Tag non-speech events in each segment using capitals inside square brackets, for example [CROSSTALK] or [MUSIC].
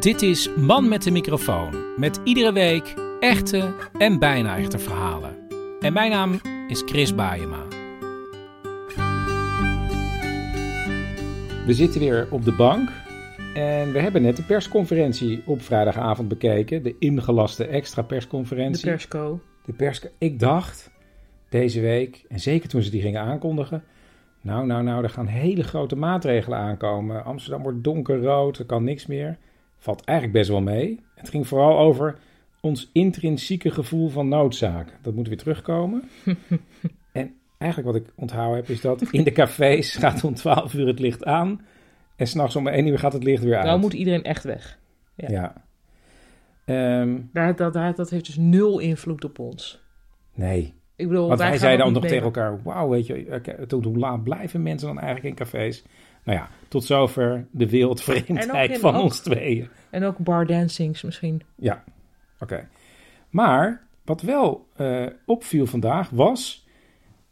Dit is Man met de microfoon. Met iedere week echte en bijna echte verhalen. En mijn naam is Chris Baayema. We zitten weer op de bank. En we hebben net de persconferentie op vrijdagavond bekeken. De ingelaste extra De persconferentie. persco. De pers. Ik dacht deze week, en zeker toen ze die gingen aankondigen. Nou, nou, nou, er gaan hele grote maatregelen aankomen. Amsterdam wordt donkerrood, er kan niks meer. Valt eigenlijk best wel mee. Het ging vooral over ons intrinsieke gevoel van noodzaak. Dat moet weer terugkomen. [LAUGHS] en eigenlijk wat ik onthouden heb, is dat in de cafés gaat om 12 uur het licht aan. En s'nachts om 1 uur gaat het licht weer uit. Nou moet iedereen echt weg. ja. Ja. Ehm, Daar, dat, daar, dat heeft dus nul invloed op ons. nee. Ik bedoel, Want wij zeiden dan nog tegen elkaar: Wauw, weet je, tot hoe laat blijven mensen dan eigenlijk in cafés? Nou ja, tot zover de wereldvreemdheid van ook- ons tweeën. En ook bardancings misschien. Ja, oké. Maar wat wel eh, opviel vandaag was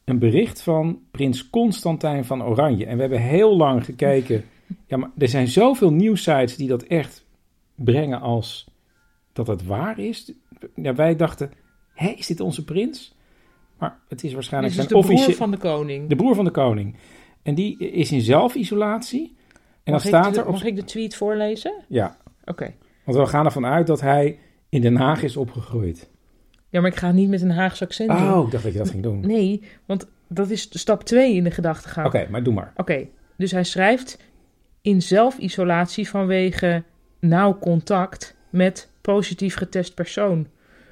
een bericht van prins Constantijn van Oranje. En we hebben heel lang gekeken. [LAUGHS] Ja, maar er zijn zoveel nieuwsites die dat echt brengen als dat het waar is. Ja, wij dachten, hé, is dit onze prins? Maar het is waarschijnlijk zijn de broer van de koning. de broer van de koning. En die is in zelfisolatie. En dan mag, ik staat de, er op... mag ik de tweet voorlezen? Ja, Oké. want we gaan ervan uit dat hij in Den Haag is opgegroeid. Ja, maar ik ga niet met een Haagse accent doen. Oh, ik dacht dat je dat ging doen. Oké, Nee, want dat is stap 2 in de gedachtegang. maar doe maar. Oké, dus hij schrijft in zelfisolatie vanwege nauw contact met positief getest persoon.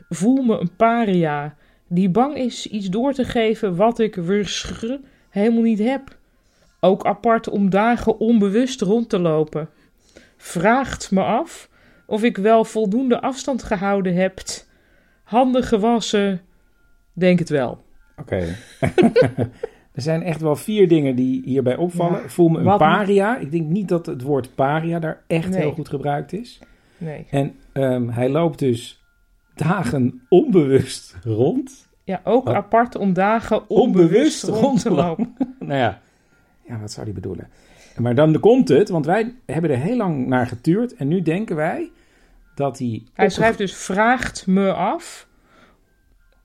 Voel me een paria die bang is iets door te geven wat ik wurschr helemaal niet heb. Ook apart om dagen onbewust rond te lopen. Vraagt me af of ik wel voldoende afstand gehouden heb. Handen gewassen. Denk het wel. Oké. [LAUGHS] er zijn echt wel vier dingen die hierbij opvallen. Ja, Voel me een paria. Ik denk niet dat het woord paria daar echt Nee. heel goed gebruikt is. Nee. En ehm, hij loopt dus dagen onbewust rond. Ja, ook apart om dagen Onbewust onbewust rond te lopen. [LAUGHS] nou ja. Ja, wat zou die bedoelen? Maar dan komt het, want wij hebben er heel lang naar getuurd. En nu denken wij dat hij... Hij opge- schrijft dus vraagt me af.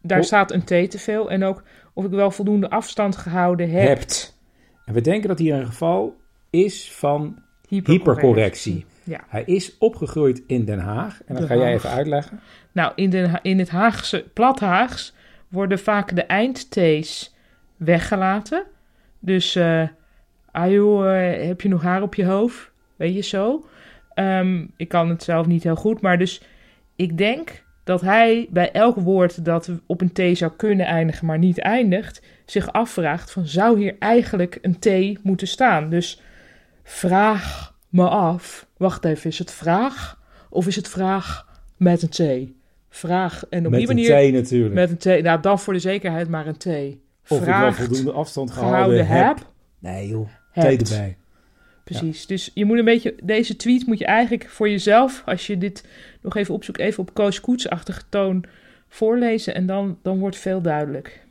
Daar Oh. staat een T te veel. En ook of ik wel voldoende afstand gehouden heb. Hebt. En we denken dat hier een geval is van hypercorrectie. Ja. Hij is opgegroeid in Den Haag. En dat Den ga jij even uitleggen. Nou, in, de, in het Haagse, plat Haags worden vaak de eindt's weggelaten. Dus, eh ah joh, eh, heb je nog haar op je hoofd? Weet je zo? Ehm, ik kan het zelf niet heel goed, maar dus ik denk dat hij bij elk woord dat op een T zou kunnen eindigen, maar niet eindigt, zich afvraagt van zou hier eigenlijk een T moeten staan? Dus vraag me af. Wacht even, is het vraag of is het vraag met een T? Vraag en op Met die een manier T natuurlijk. met een T. Nou, dan voor de zekerheid maar een T. of ik wel voldoende afstand gehouden gehouden heb. heb. Nee joh, hebt. T erbij. Precies. Dus je moet een beetje, deze tweet moet je eigenlijk voor jezelf, als je dit nog even opzoekt, even op Koos Koetsachtige toon voorlezen. En dan, dan wordt veel duidelijk.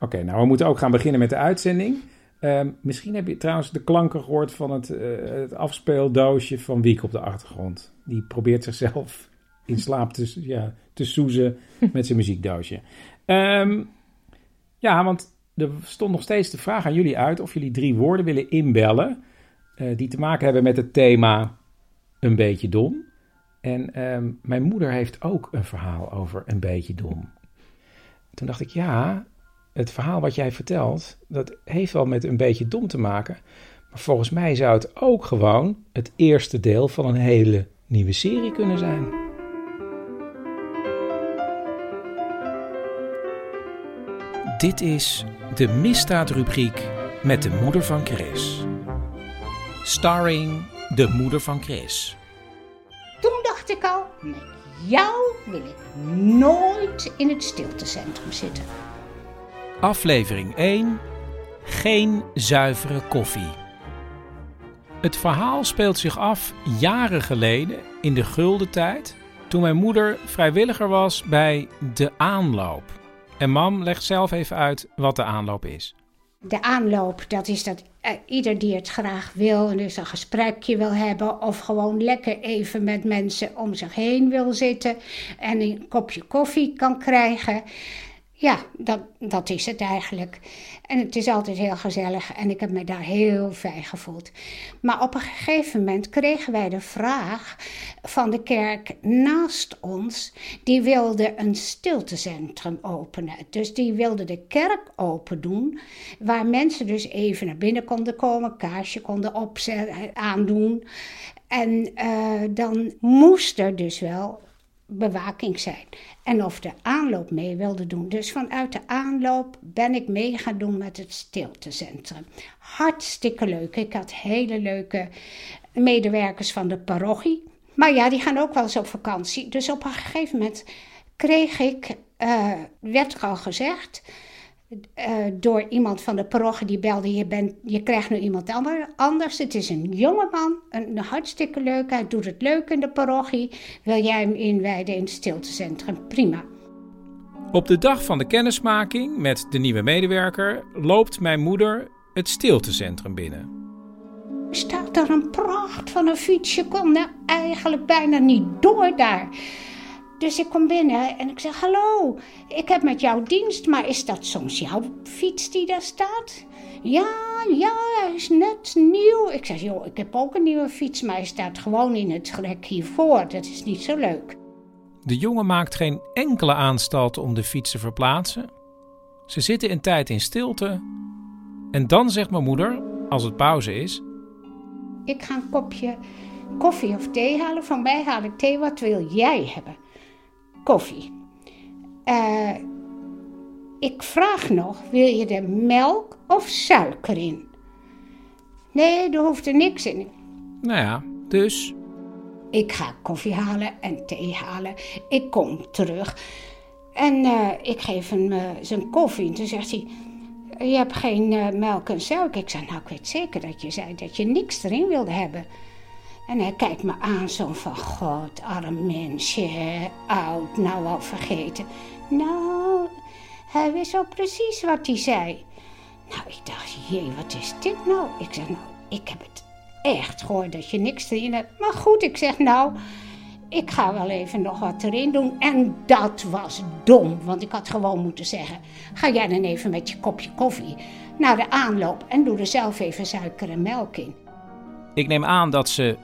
Oké, nou we moeten ook gaan beginnen met de uitzending. Ehm, misschien heb je trouwens de klanken gehoord van het, eh, het afspeeldoosje van Wiek op de achtergrond. Die probeert zichzelf in slaap te, ja, te soezen [LAUGHS] met zijn muziekdoosje. Ehm, ja, want er stond nog steeds de vraag aan jullie uit of jullie drie woorden willen inbellen. eh, die te maken hebben met het thema een beetje dom. En ehm, mijn moeder heeft ook een verhaal over een beetje dom. Toen dacht ik, ja, het verhaal wat jij vertelt, dat heeft wel met een beetje dom te maken. Maar volgens mij zou het ook gewoon het eerste deel van een hele nieuwe serie kunnen zijn. Dit is de misdaadrubriek met de moeder van Chris. Starring de moeder van Chris. Toen dacht ik al, met jou wil ik nooit in het stiltecentrum zitten. Aflevering 1. Geen zuivere koffie. Het verhaal speelt zich af jaren geleden in de gulden tijd, toen mijn moeder vrijwilliger was bij De Aanloop. En mam legt zelf even uit wat de aanloop is. De aanloop, dat is dat eh, ieder die het graag wil en dus een gesprekje wil hebben of gewoon lekker even met mensen om zich heen wil zitten en een kopje koffie kan krijgen. Ja, dat, dat is het eigenlijk. En het is altijd heel gezellig en ik heb me daar heel fijn gevoeld. Maar op een gegeven moment kregen wij de vraag van de kerk naast ons. Die wilde een stiltecentrum openen. Dus die wilde de kerk open doen. Waar mensen dus even naar binnen konden komen, kaarsje konden opzetten, aandoen. En uh, dan moest er dus wel bewaking zijn. En of de aanloop mee wilde doen. Dus vanuit de aanloop ben ik mee gaan doen met het stiltecentrum. Hartstikke leuk. Ik had hele leuke medewerkers van de parochie. Maar ja, die gaan ook wel eens op vakantie. Dus op een gegeven moment kreeg ik, uh, werd al gezegd, uh, door iemand van de parochie die belde: je, bent, je krijgt nu iemand anders. Het is een jongeman, een, een hartstikke leuk. Hij doet het leuk in de parochie. Wil jij hem inwijden in het stiltecentrum? Prima. Op de dag van de kennismaking met de nieuwe medewerker loopt mijn moeder het stiltecentrum binnen. Staat er een pracht van een fiets. Je kon nou eigenlijk bijna niet door daar. Dus ik kom binnen en ik zeg: Hallo, ik heb met jouw dienst, maar is dat soms jouw fiets die daar staat? Ja, ja, hij is net nieuw. Ik zeg: Joh, ik heb ook een nieuwe fiets, maar hij staat gewoon in het rek hiervoor. Dat is niet zo leuk. De jongen maakt geen enkele aanstalt om de fiets te verplaatsen. Ze zitten een tijd in stilte. En dan zegt mijn moeder, als het pauze is: Ik ga een kopje koffie of thee halen. Van mij haal ik thee. Wat wil jij hebben? Koffie. Uh, ik vraag nog, wil je er melk of suiker in? Nee, er hoeft er niks in. Nou ja, dus? Ik ga koffie halen en thee halen. Ik kom terug. En uh, ik geef hem uh, zijn koffie. En toen zegt hij, je hebt geen melk en suiker. Ik zei, nou ik weet zeker dat je zei dat je niks erin wilde hebben. En hij kijkt me aan zo van, god, arm mensje, oud, nou al vergeten. Nou, hij wist al precies wat hij zei. Nou, ik dacht, jee, wat is dit nou? Ik zeg, nou, ik heb het echt gehoord dat je niks erin hebt. Maar goed, ik zeg, nou, ik ga wel even nog wat erin doen. En dat was dom, want ik had gewoon moeten zeggen... ga jij dan even met je kopje koffie naar de aanloop... en doe er zelf even suiker en melk in. Ik neem aan dat ze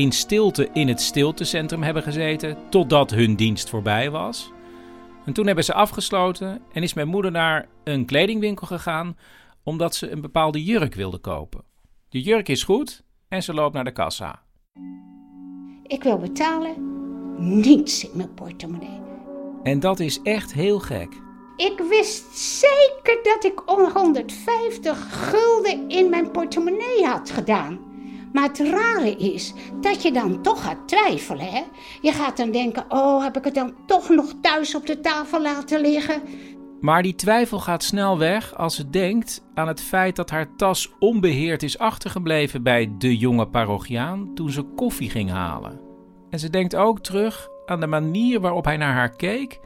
in stilte in het stiltecentrum hebben gezeten totdat hun dienst voorbij was. En toen hebben ze afgesloten en is mijn moeder naar een kledingwinkel gegaan omdat ze een bepaalde jurk wilde kopen. De jurk is goed en ze loopt naar de kassa. Ik wil betalen, niets in mijn portemonnee. En dat is echt heel gek. Ik wist zeker dat ik 150 gulden in mijn portemonnee had gedaan. Maar het rare is dat je dan toch gaat twijfelen. Hè? Je gaat dan denken: oh, heb ik het dan toch nog thuis op de tafel laten liggen? Maar die twijfel gaat snel weg als ze denkt aan het feit dat haar tas onbeheerd is achtergebleven bij de jonge parochiaan toen ze koffie ging halen. En ze denkt ook terug aan de manier waarop hij naar haar keek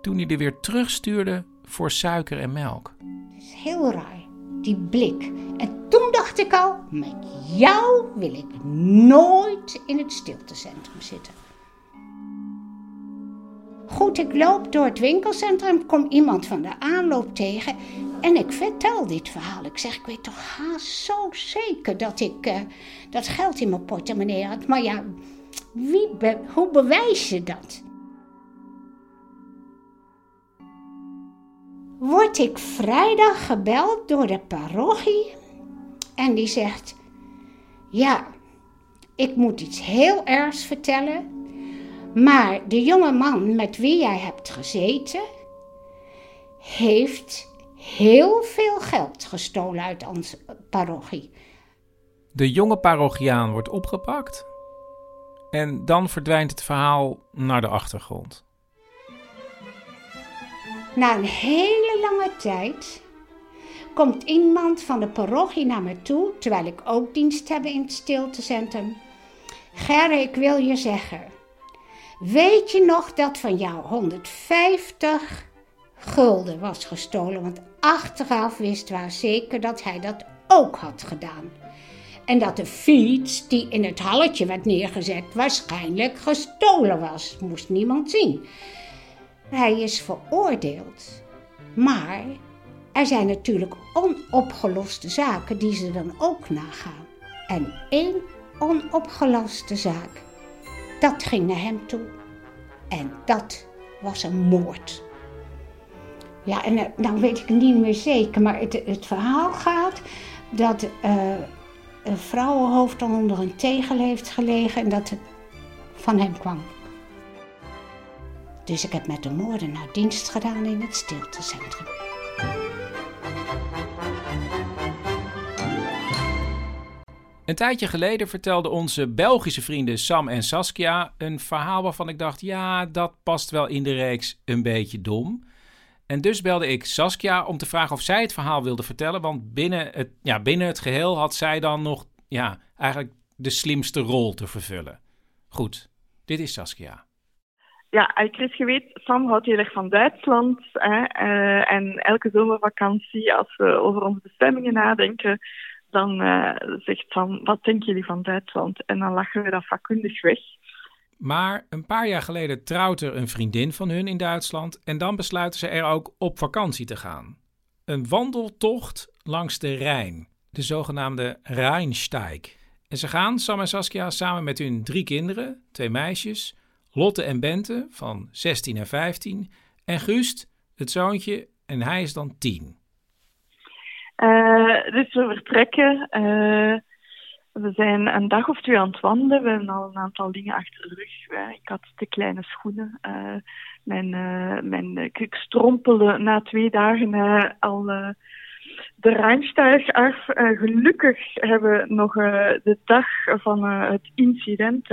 toen hij er weer terugstuurde voor suiker en melk. Het is heel raar die blik. En toen dacht ik al, met jou wil ik nooit in het stiltecentrum zitten. Goed, ik loop door het winkelcentrum, kom iemand van de aanloop tegen en ik vertel dit verhaal. Ik zeg, ik weet toch haast zo zeker dat ik uh, dat geld in mijn portemonnee had. Maar ja, wie hoe bewijs je dat? Word ik vrijdag gebeld door de parochie en die zegt: Ja, ik moet iets heel ergs vertellen, maar de jonge man met wie jij hebt gezeten heeft heel veel geld gestolen uit onze parochie. De jonge parochiaan wordt opgepakt en dan verdwijnt het verhaal naar de achtergrond. Na een hele lange tijd komt iemand van de parochie naar me toe, terwijl ik ook dienst heb in het stiltecentrum. Gerre, ik wil je zeggen, weet je nog dat van jou 150 gulden was gestolen? Want achteraf wist waar zeker dat hij dat ook had gedaan. En dat de fiets die in het halletje werd neergezet waarschijnlijk gestolen was. Moest niemand zien. Hij is veroordeeld. Maar er zijn natuurlijk onopgeloste zaken die ze dan ook nagaan. En één onopgeloste zaak, dat ging naar hem toe. En dat was een moord. Ja, en dan eh, nou weet ik niet meer zeker, maar het, het verhaal gaat dat uh, een vrouwenhoofd onder een tegel heeft gelegen en dat het van hem kwam. Dus ik heb met de moordenaar dienst gedaan in het stiltecentrum. Een tijdje geleden vertelden onze Belgische vrienden Sam en Saskia een verhaal waarvan ik dacht: ja, dat past wel in de reeks een beetje dom. En dus belde ik Saskia om te vragen of zij het verhaal wilde vertellen. Want binnen het, ja, binnen het geheel had zij dan nog ja, eigenlijk de slimste rol te vervullen. Goed, dit is Saskia. Ja, Chris, je weet, Sam houdt heel erg van Duitsland. Uh, en elke zomervakantie, als we over onze bestemmingen nadenken, dan uh, zegt Sam, wat denken jullie van Duitsland? En dan lachen we dat vakkundig weg. Maar een paar jaar geleden trouwt er een vriendin van hun in Duitsland en dan besluiten ze er ook op vakantie te gaan. Een wandeltocht langs de Rijn, de zogenaamde Rijnsteig. En ze gaan, Sam en Saskia, samen met hun drie kinderen, twee meisjes, Lotte en Bente van 16 en 15 en Guust, het zoontje, en hij is dan 10. Uh, dus we vertrekken. Uh, we zijn een dag of twee aan het wandelen. We hebben al een aantal dingen achter de rug. Ik had de kleine schoenen. Uh, mijn, mijn, ik strompelde na twee dagen al de Rijnstuig af. gelukkig hebben we nog de dag van het incident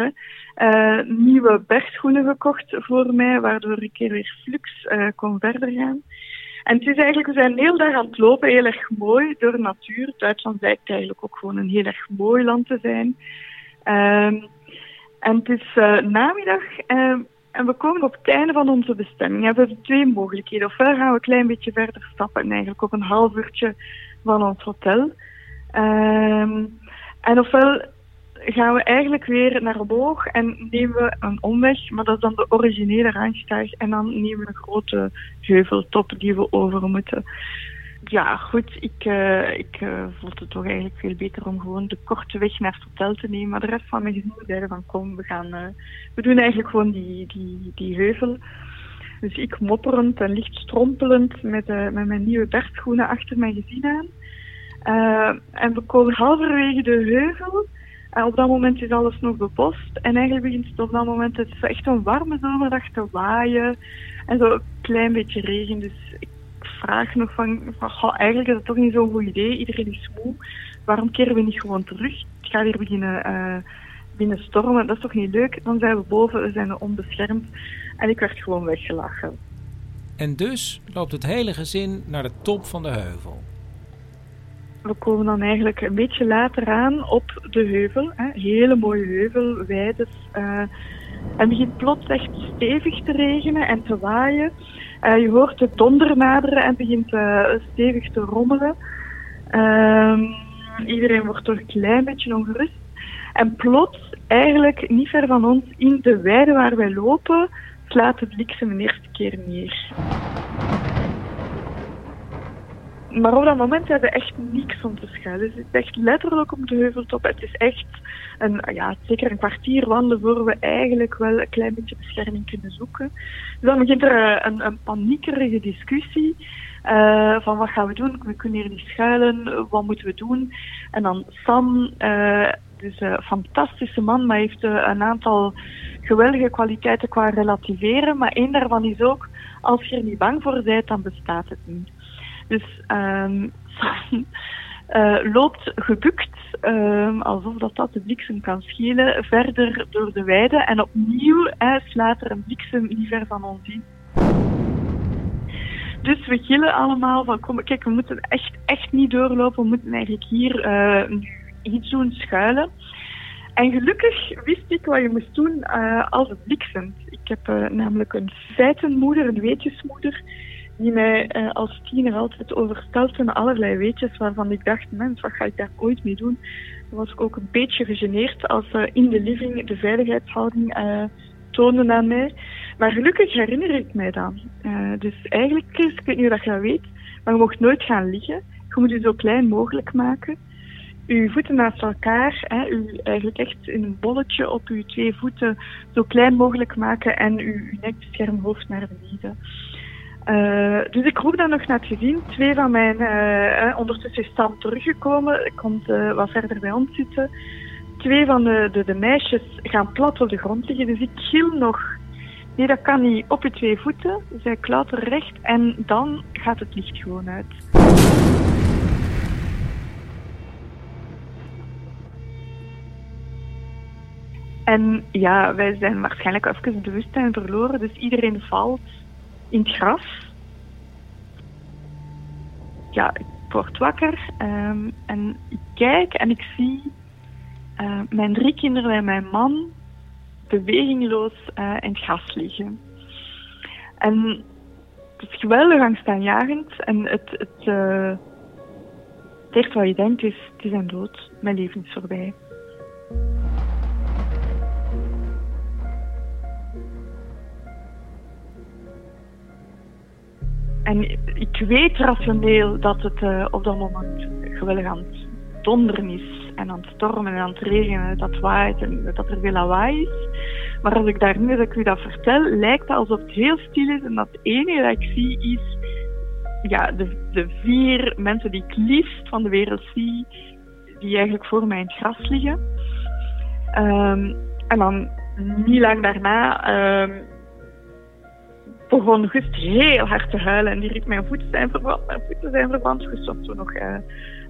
nieuwe bergschoenen gekocht voor mij, waardoor ik weer flux kon verder gaan. En het is eigenlijk, we zijn heel dag aan het lopen, heel erg mooi door de natuur. Duitsland blijkt eigenlijk ook gewoon een heel erg mooi land te zijn. Um, en het is namiddag en we komen op het einde van onze bestemming. We hebben twee mogelijkheden. Ofwel gaan we een klein beetje verder stappen en eigenlijk op een half uurtje van ons hotel. Um, en ofwel gaan we eigenlijk weer naar boog en nemen we een omweg, maar dat is dan de originele Randstag. En dan nemen we een grote heuveltop die we over moeten. Ja, goed, ik, uh, ik uh, vond het toch eigenlijk veel beter om gewoon de korte weg naar het hotel te nemen. Maar de rest van mijn gezin zeiden van kom, we gaan, uh, we doen eigenlijk gewoon die, die, die heuvel. Dus ik mopperend en licht strompelend met, met mijn nieuwe bergschoenen achter mijn gezin aan. en we komen halverwege de heuvel en op dat moment is alles nog bebost. En eigenlijk begint het op dat moment, het is echt een warme zomerdag te waaien. En zo een klein beetje regen. Dus ik vraag nog van, van eigenlijk is het toch niet zo'n goed idee. Iedereen is moe. Waarom keren we niet gewoon terug? Het gaat hier beginnen uh, binnen stormen. Dat is toch niet leuk? Dan zijn we boven, we zijn onbeschermd. En ik werd gewoon weggelachen. En dus loopt het hele gezin naar de top van de heuvel we komen dan eigenlijk een beetje later aan op de heuvel. Hè. Hele mooie heuvel, weides. Uh, en begint plots echt stevig te regenen en te waaien. Uh, je hoort de donder naderen en begint uh, stevig te rommelen. Ehm, iedereen wordt er een klein beetje ongerust. En plots, eigenlijk niet ver van ons, in de weide waar wij lopen, slaat het bliksem een eerste keer neer maar op dat moment hebben we echt niks om te schuilen. Dus het is echt letterlijk op de heuveltop. Het is echt een, ja, zeker een kwartier wandelen voor we eigenlijk wel een klein beetje bescherming kunnen zoeken. Dus dan begint er eh, een, een paniekerige discussie. Uh, van wat gaan we doen? We kunnen hier niet schuilen. Wat moeten we doen? En dan Sam, uh, dus een fantastische man, maar heeft een aantal geweldige kwaliteiten qua relativeren. Maar één daarvan is ook, als je er niet bang voor bent, dan bestaat het niet. Dus um, [LAUGHS] loopt gebukt, um, alsof dat, dat de bliksem kan schelen, verder door de weide. En opnieuw slaat er een bliksem niet ver van ons in. Dus we gillen allemaal van, kom, kijk, we moeten echt, echt niet doorlopen. We moeten eigenlijk hier uh, iets doen, schuilen. En gelukkig wist ik wat je moest doen uh, als het bliksemt. Ik heb namelijk een feitenmoeder, een weetjesmoeder, die mij uh, als tiener altijd overstelpte met allerlei weetjes waarvan ik dacht, mens, wat ga ik daar ooit mee doen? Dan was ik ook een beetje gegeneerd als ze in de living de veiligheidshouding uh, toonden aan mij. Maar gelukkig herinner ik mij dat. Uh, dus eigenlijk, Chris, ik weet niet of je dat weet, maar je mocht nooit gaan liggen. Je moet je zo klein mogelijk maken. Uw voeten naast elkaar, hè, u eigenlijk echt in een bolletje op uw twee voeten zo klein mogelijk maken en uw, uw nek beschermen, hoofd naar beneden. Uh, dus ik roep dan nog net gezien. Twee van mijn, uh, ondertussen is Sam teruggekomen, komt uh, wat verder bij ons zitten. Twee van de, de, meisjes gaan plat op de grond liggen, dus ik gil nog. Nee, dat kan niet. Op je twee voeten. Zij klauteren recht en dan gaat het licht gewoon uit. En ja, wij zijn waarschijnlijk even bewustzijn verloren, dus iedereen valt in het gras. Ja, ik word wakker um, en ik kijk en ik zie uh, mijn drie kinderen en mijn man bewegingloos uh, in het gras liggen. En het is geweldig angstaanjagend en het, het, het eerste wat je denkt is, die zijn dood, mijn leven is voorbij. En ik weet rationeel dat het uh, op dat moment geweldig aan het donderen is en aan het stormen en aan het regenen, dat waait en dat er veel lawaai is. Maar als ik daar nu dat ik u dat vertel, lijkt het alsof het heel stil is en dat het enige dat ik zie is ja, de, de vier mensen die ik liefst van de wereld zie, die eigenlijk voor mij in het gras liggen. Um, en dan niet lang daarna um, begon Gust heel hard te huilen en die riep mijn voeten zijn verbrand, mijn voeten zijn verbrand. Gust was toen nog uh,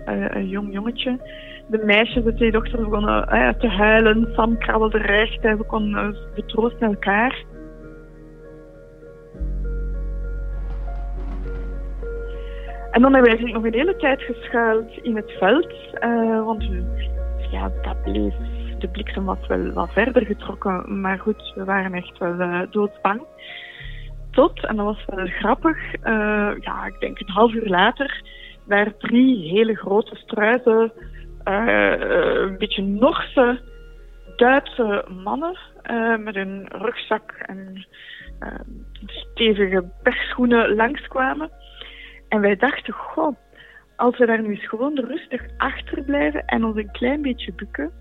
uh, een jong jongetje. De meisjes, de twee dochters, begonnen uh, te huilen. Sam krabbelde recht en we konden betroosten elkaar. En dan hebben we eigenlijk nog een hele tijd geschuild in het veld, want ja, dat bleef de bliksem was wel wat verder getrokken, maar goed, we waren echt wel doodsbang en dat was wel grappig, uh, ja, ik denk een half uur later, waren drie hele grote struizen, uh, een beetje Norse Duitse mannen met een rugzak en stevige bergschoenen langskwamen. En wij dachten, goh, als we daar nu eens gewoon rustig achter blijven en ons een klein beetje bukken,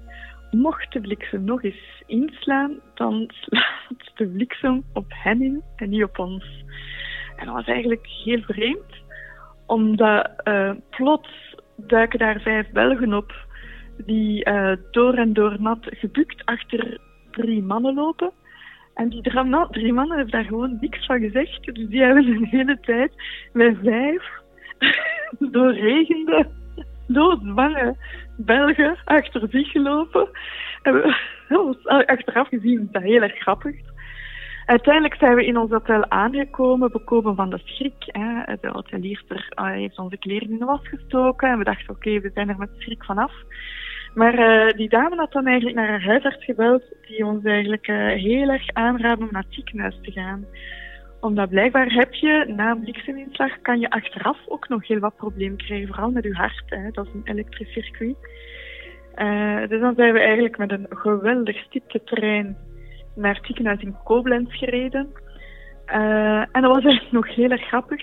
mocht de bliksem nog eens inslaan, dan slaat de bliksem op hen in en niet op ons. En dat was eigenlijk heel vreemd, omdat uh, plots duiken daar vijf Belgen op die uh, door en door nat gebukt achter drie mannen lopen. En die drie mannen hebben daar gewoon niks van gezegd. Dus die hebben een hele tijd met vijf [LAUGHS] doorregende, doodzwange Belgen achter zich gelopen. En we, [LAUGHS] achteraf gezien is dat heel erg grappig. Uiteindelijk zijn we in ons hotel aangekomen, bekomen van de schrik. Hè. De hotelierster uh, heeft onze kleren in de was gestoken en we dachten, oké, we zijn er met schrik vanaf. Maar uh, die dame had dan eigenlijk naar haar huisarts gebeld, die ons eigenlijk heel erg aanraadde om naar het ziekenhuis te gaan omdat blijkbaar heb je na een blikseminslag kan je achteraf ook nog heel wat problemen krijgen, vooral met je hart. Hè. Dat is een elektrisch circuit. Uh, dus dan zijn we eigenlijk met een geweldig stipte trein naar het ziekenhuis in Koblenz gereden. Uh, en dat was eigenlijk nog heel erg grappig.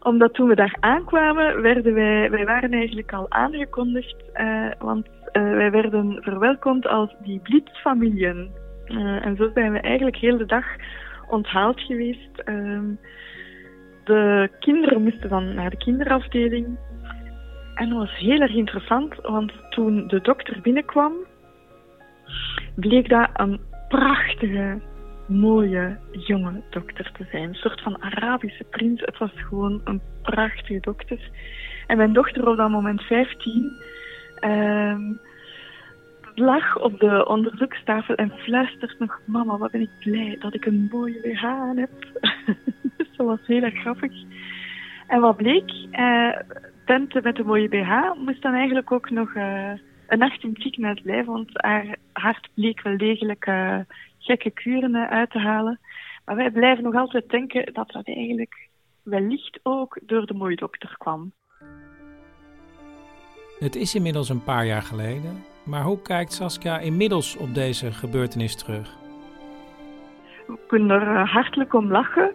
Omdat toen we daar aankwamen, werden wij, wij waren eigenlijk al aangekondigd. Uh, want wij werden verwelkomd als die blitzfamilien. en zo zijn we eigenlijk heel de dag onthaald geweest. Um, de kinderen moesten dan naar de kinderafdeling. En dat was heel erg interessant, want toen de dokter binnenkwam, bleek dat een prachtige, mooie, jonge dokter te zijn. Een soort van Arabische prins. Het was gewoon een prachtige dokter. En mijn dochter op dat moment 15 um, lag op de onderzoekstafel en fluistert nog: Mama, wat ben ik blij dat ik een mooie BH heb. dus [LAUGHS] dat was heel erg grappig. En wat bleek? Uh, Tente met een mooie BH moest dan eigenlijk ook nog uh, een nacht in het ziekenhuis blijven, want haar hart bleek wel degelijk uh, gekke kuren uit te halen. Maar wij blijven nog altijd denken dat dat eigenlijk wellicht ook door de mooidokter kwam. Het is inmiddels een paar jaar geleden, maar hoe kijkt Saskia inmiddels op deze gebeurtenis terug? We kunnen er eh, hartelijk om lachen.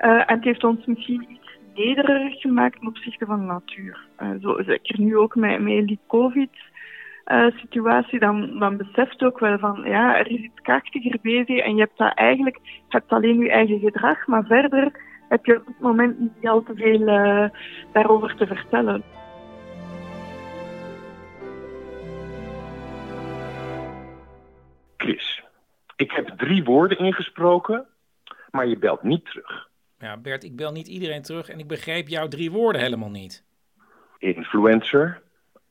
Uh, en het heeft ons misschien iets nederig gemaakt ten opzichte van de natuur. Uh, zo, zeker nu ook met, met die COVID-situatie, dan, dan beseft ook wel van ja, er is iets krachtiger bezig en je hebt dat eigenlijk, je hebt alleen je eigen gedrag, maar verder heb je op dit moment niet al te veel daarover te vertellen. Ik heb drie woorden ingesproken, maar je belt niet terug. Ja, Bert, ik bel niet iedereen terug en ik begreep jouw drie woorden helemaal niet. Influencer,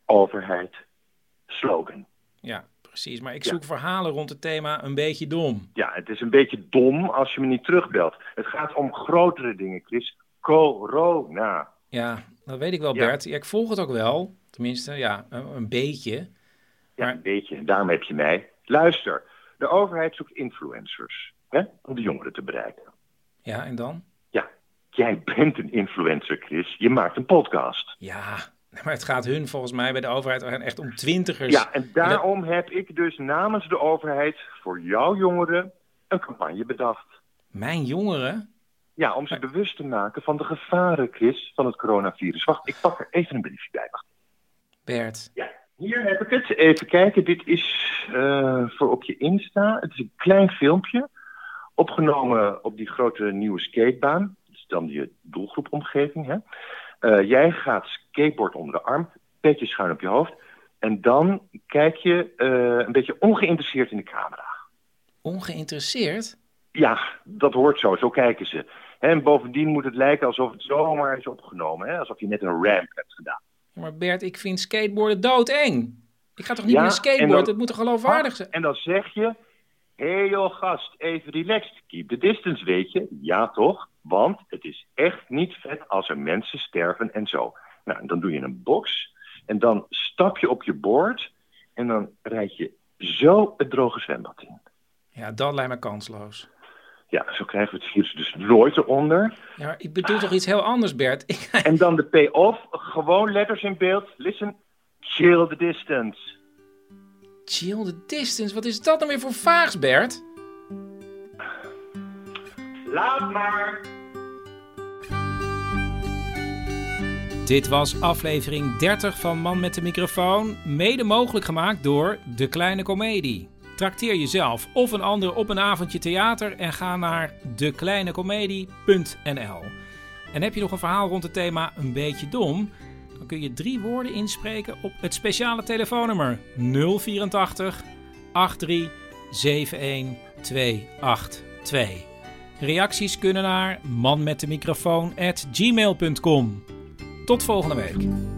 overheid, slogan. Ja, precies. Maar ik zoek verhalen rond het thema een beetje dom. Ja, het is een beetje dom als je me niet terugbelt. Het gaat om grotere dingen, Chris. Corona. Ja, dat weet ik wel, Bert. Ja. ik volg het ook wel. Tenminste, ja, een, een beetje. Ja, een beetje. Daarom heb je mij. Luister, de overheid zoekt influencers hè, om de jongeren te bereiken. Ja, en dan? Ja, jij bent een influencer, Chris. Je maakt een podcast. Ja, maar het gaat hun volgens mij bij de overheid echt om twintigers. Ja, en daarom heb ik dus namens de overheid voor jouw jongeren een campagne bedacht. Mijn jongeren? Ja, om ze bewust te maken van de gevaren, Chris, van het coronavirus. Wacht, ik pak er even een briefje bij. Wacht. Bert. Ja. Hier heb ik het. Even kijken. Dit is uh, voor op je Insta. Het is een klein filmpje. Opgenomen op die grote nieuwe skatebaan. Dat is dan je doelgroepomgeving. Hè? Uh, jij gaat skateboard onder de arm. Petje schuin op je hoofd. En dan kijk je uh, een beetje ongeïnteresseerd in de camera. Ongeïnteresseerd? Ja, dat hoort zo. Zo kijken ze. En bovendien moet het lijken alsof het zomaar is opgenomen. Hè? Alsof je net een ramp hebt gedaan. Maar Bert, ik vind skateboarden doodeng. Ik ga toch niet ja, meer skateboarden? Het moet toch geloofwaardig zijn? En dan zeg je, hé hey joh gast, even relaxed. Keep the distance, weet je. Ja toch? Want het is echt niet vet als er mensen sterven en zo. Nou, dan doe je een box en dan stap je op je board en dan rijd je zo het droge zwembad in. Ja, dat lijkt me kansloos. Ja, zo krijgen we het virus dus nooit eronder. Ja, ik bedoel toch iets heel anders, Bert? En dan de payoff, gewoon letters in beeld. Listen, chill the distance. Chill the distance? Wat is dat dan weer voor vaags, Bert? Laat maar. Dit was aflevering 30 van Man met de microfoon, mede mogelijk gemaakt door De Kleine Comedie. Trakteer jezelf of een ander op een avondje theater en ga naar dekleinecomedie.nl. En heb je nog een verhaal rond het thema een beetje dom? Dan kun je drie woorden inspreken op het speciale telefoonnummer 084 83 71 282. Reacties kunnen naar manmetdemicrofoon@gmail.com. Tot volgende week.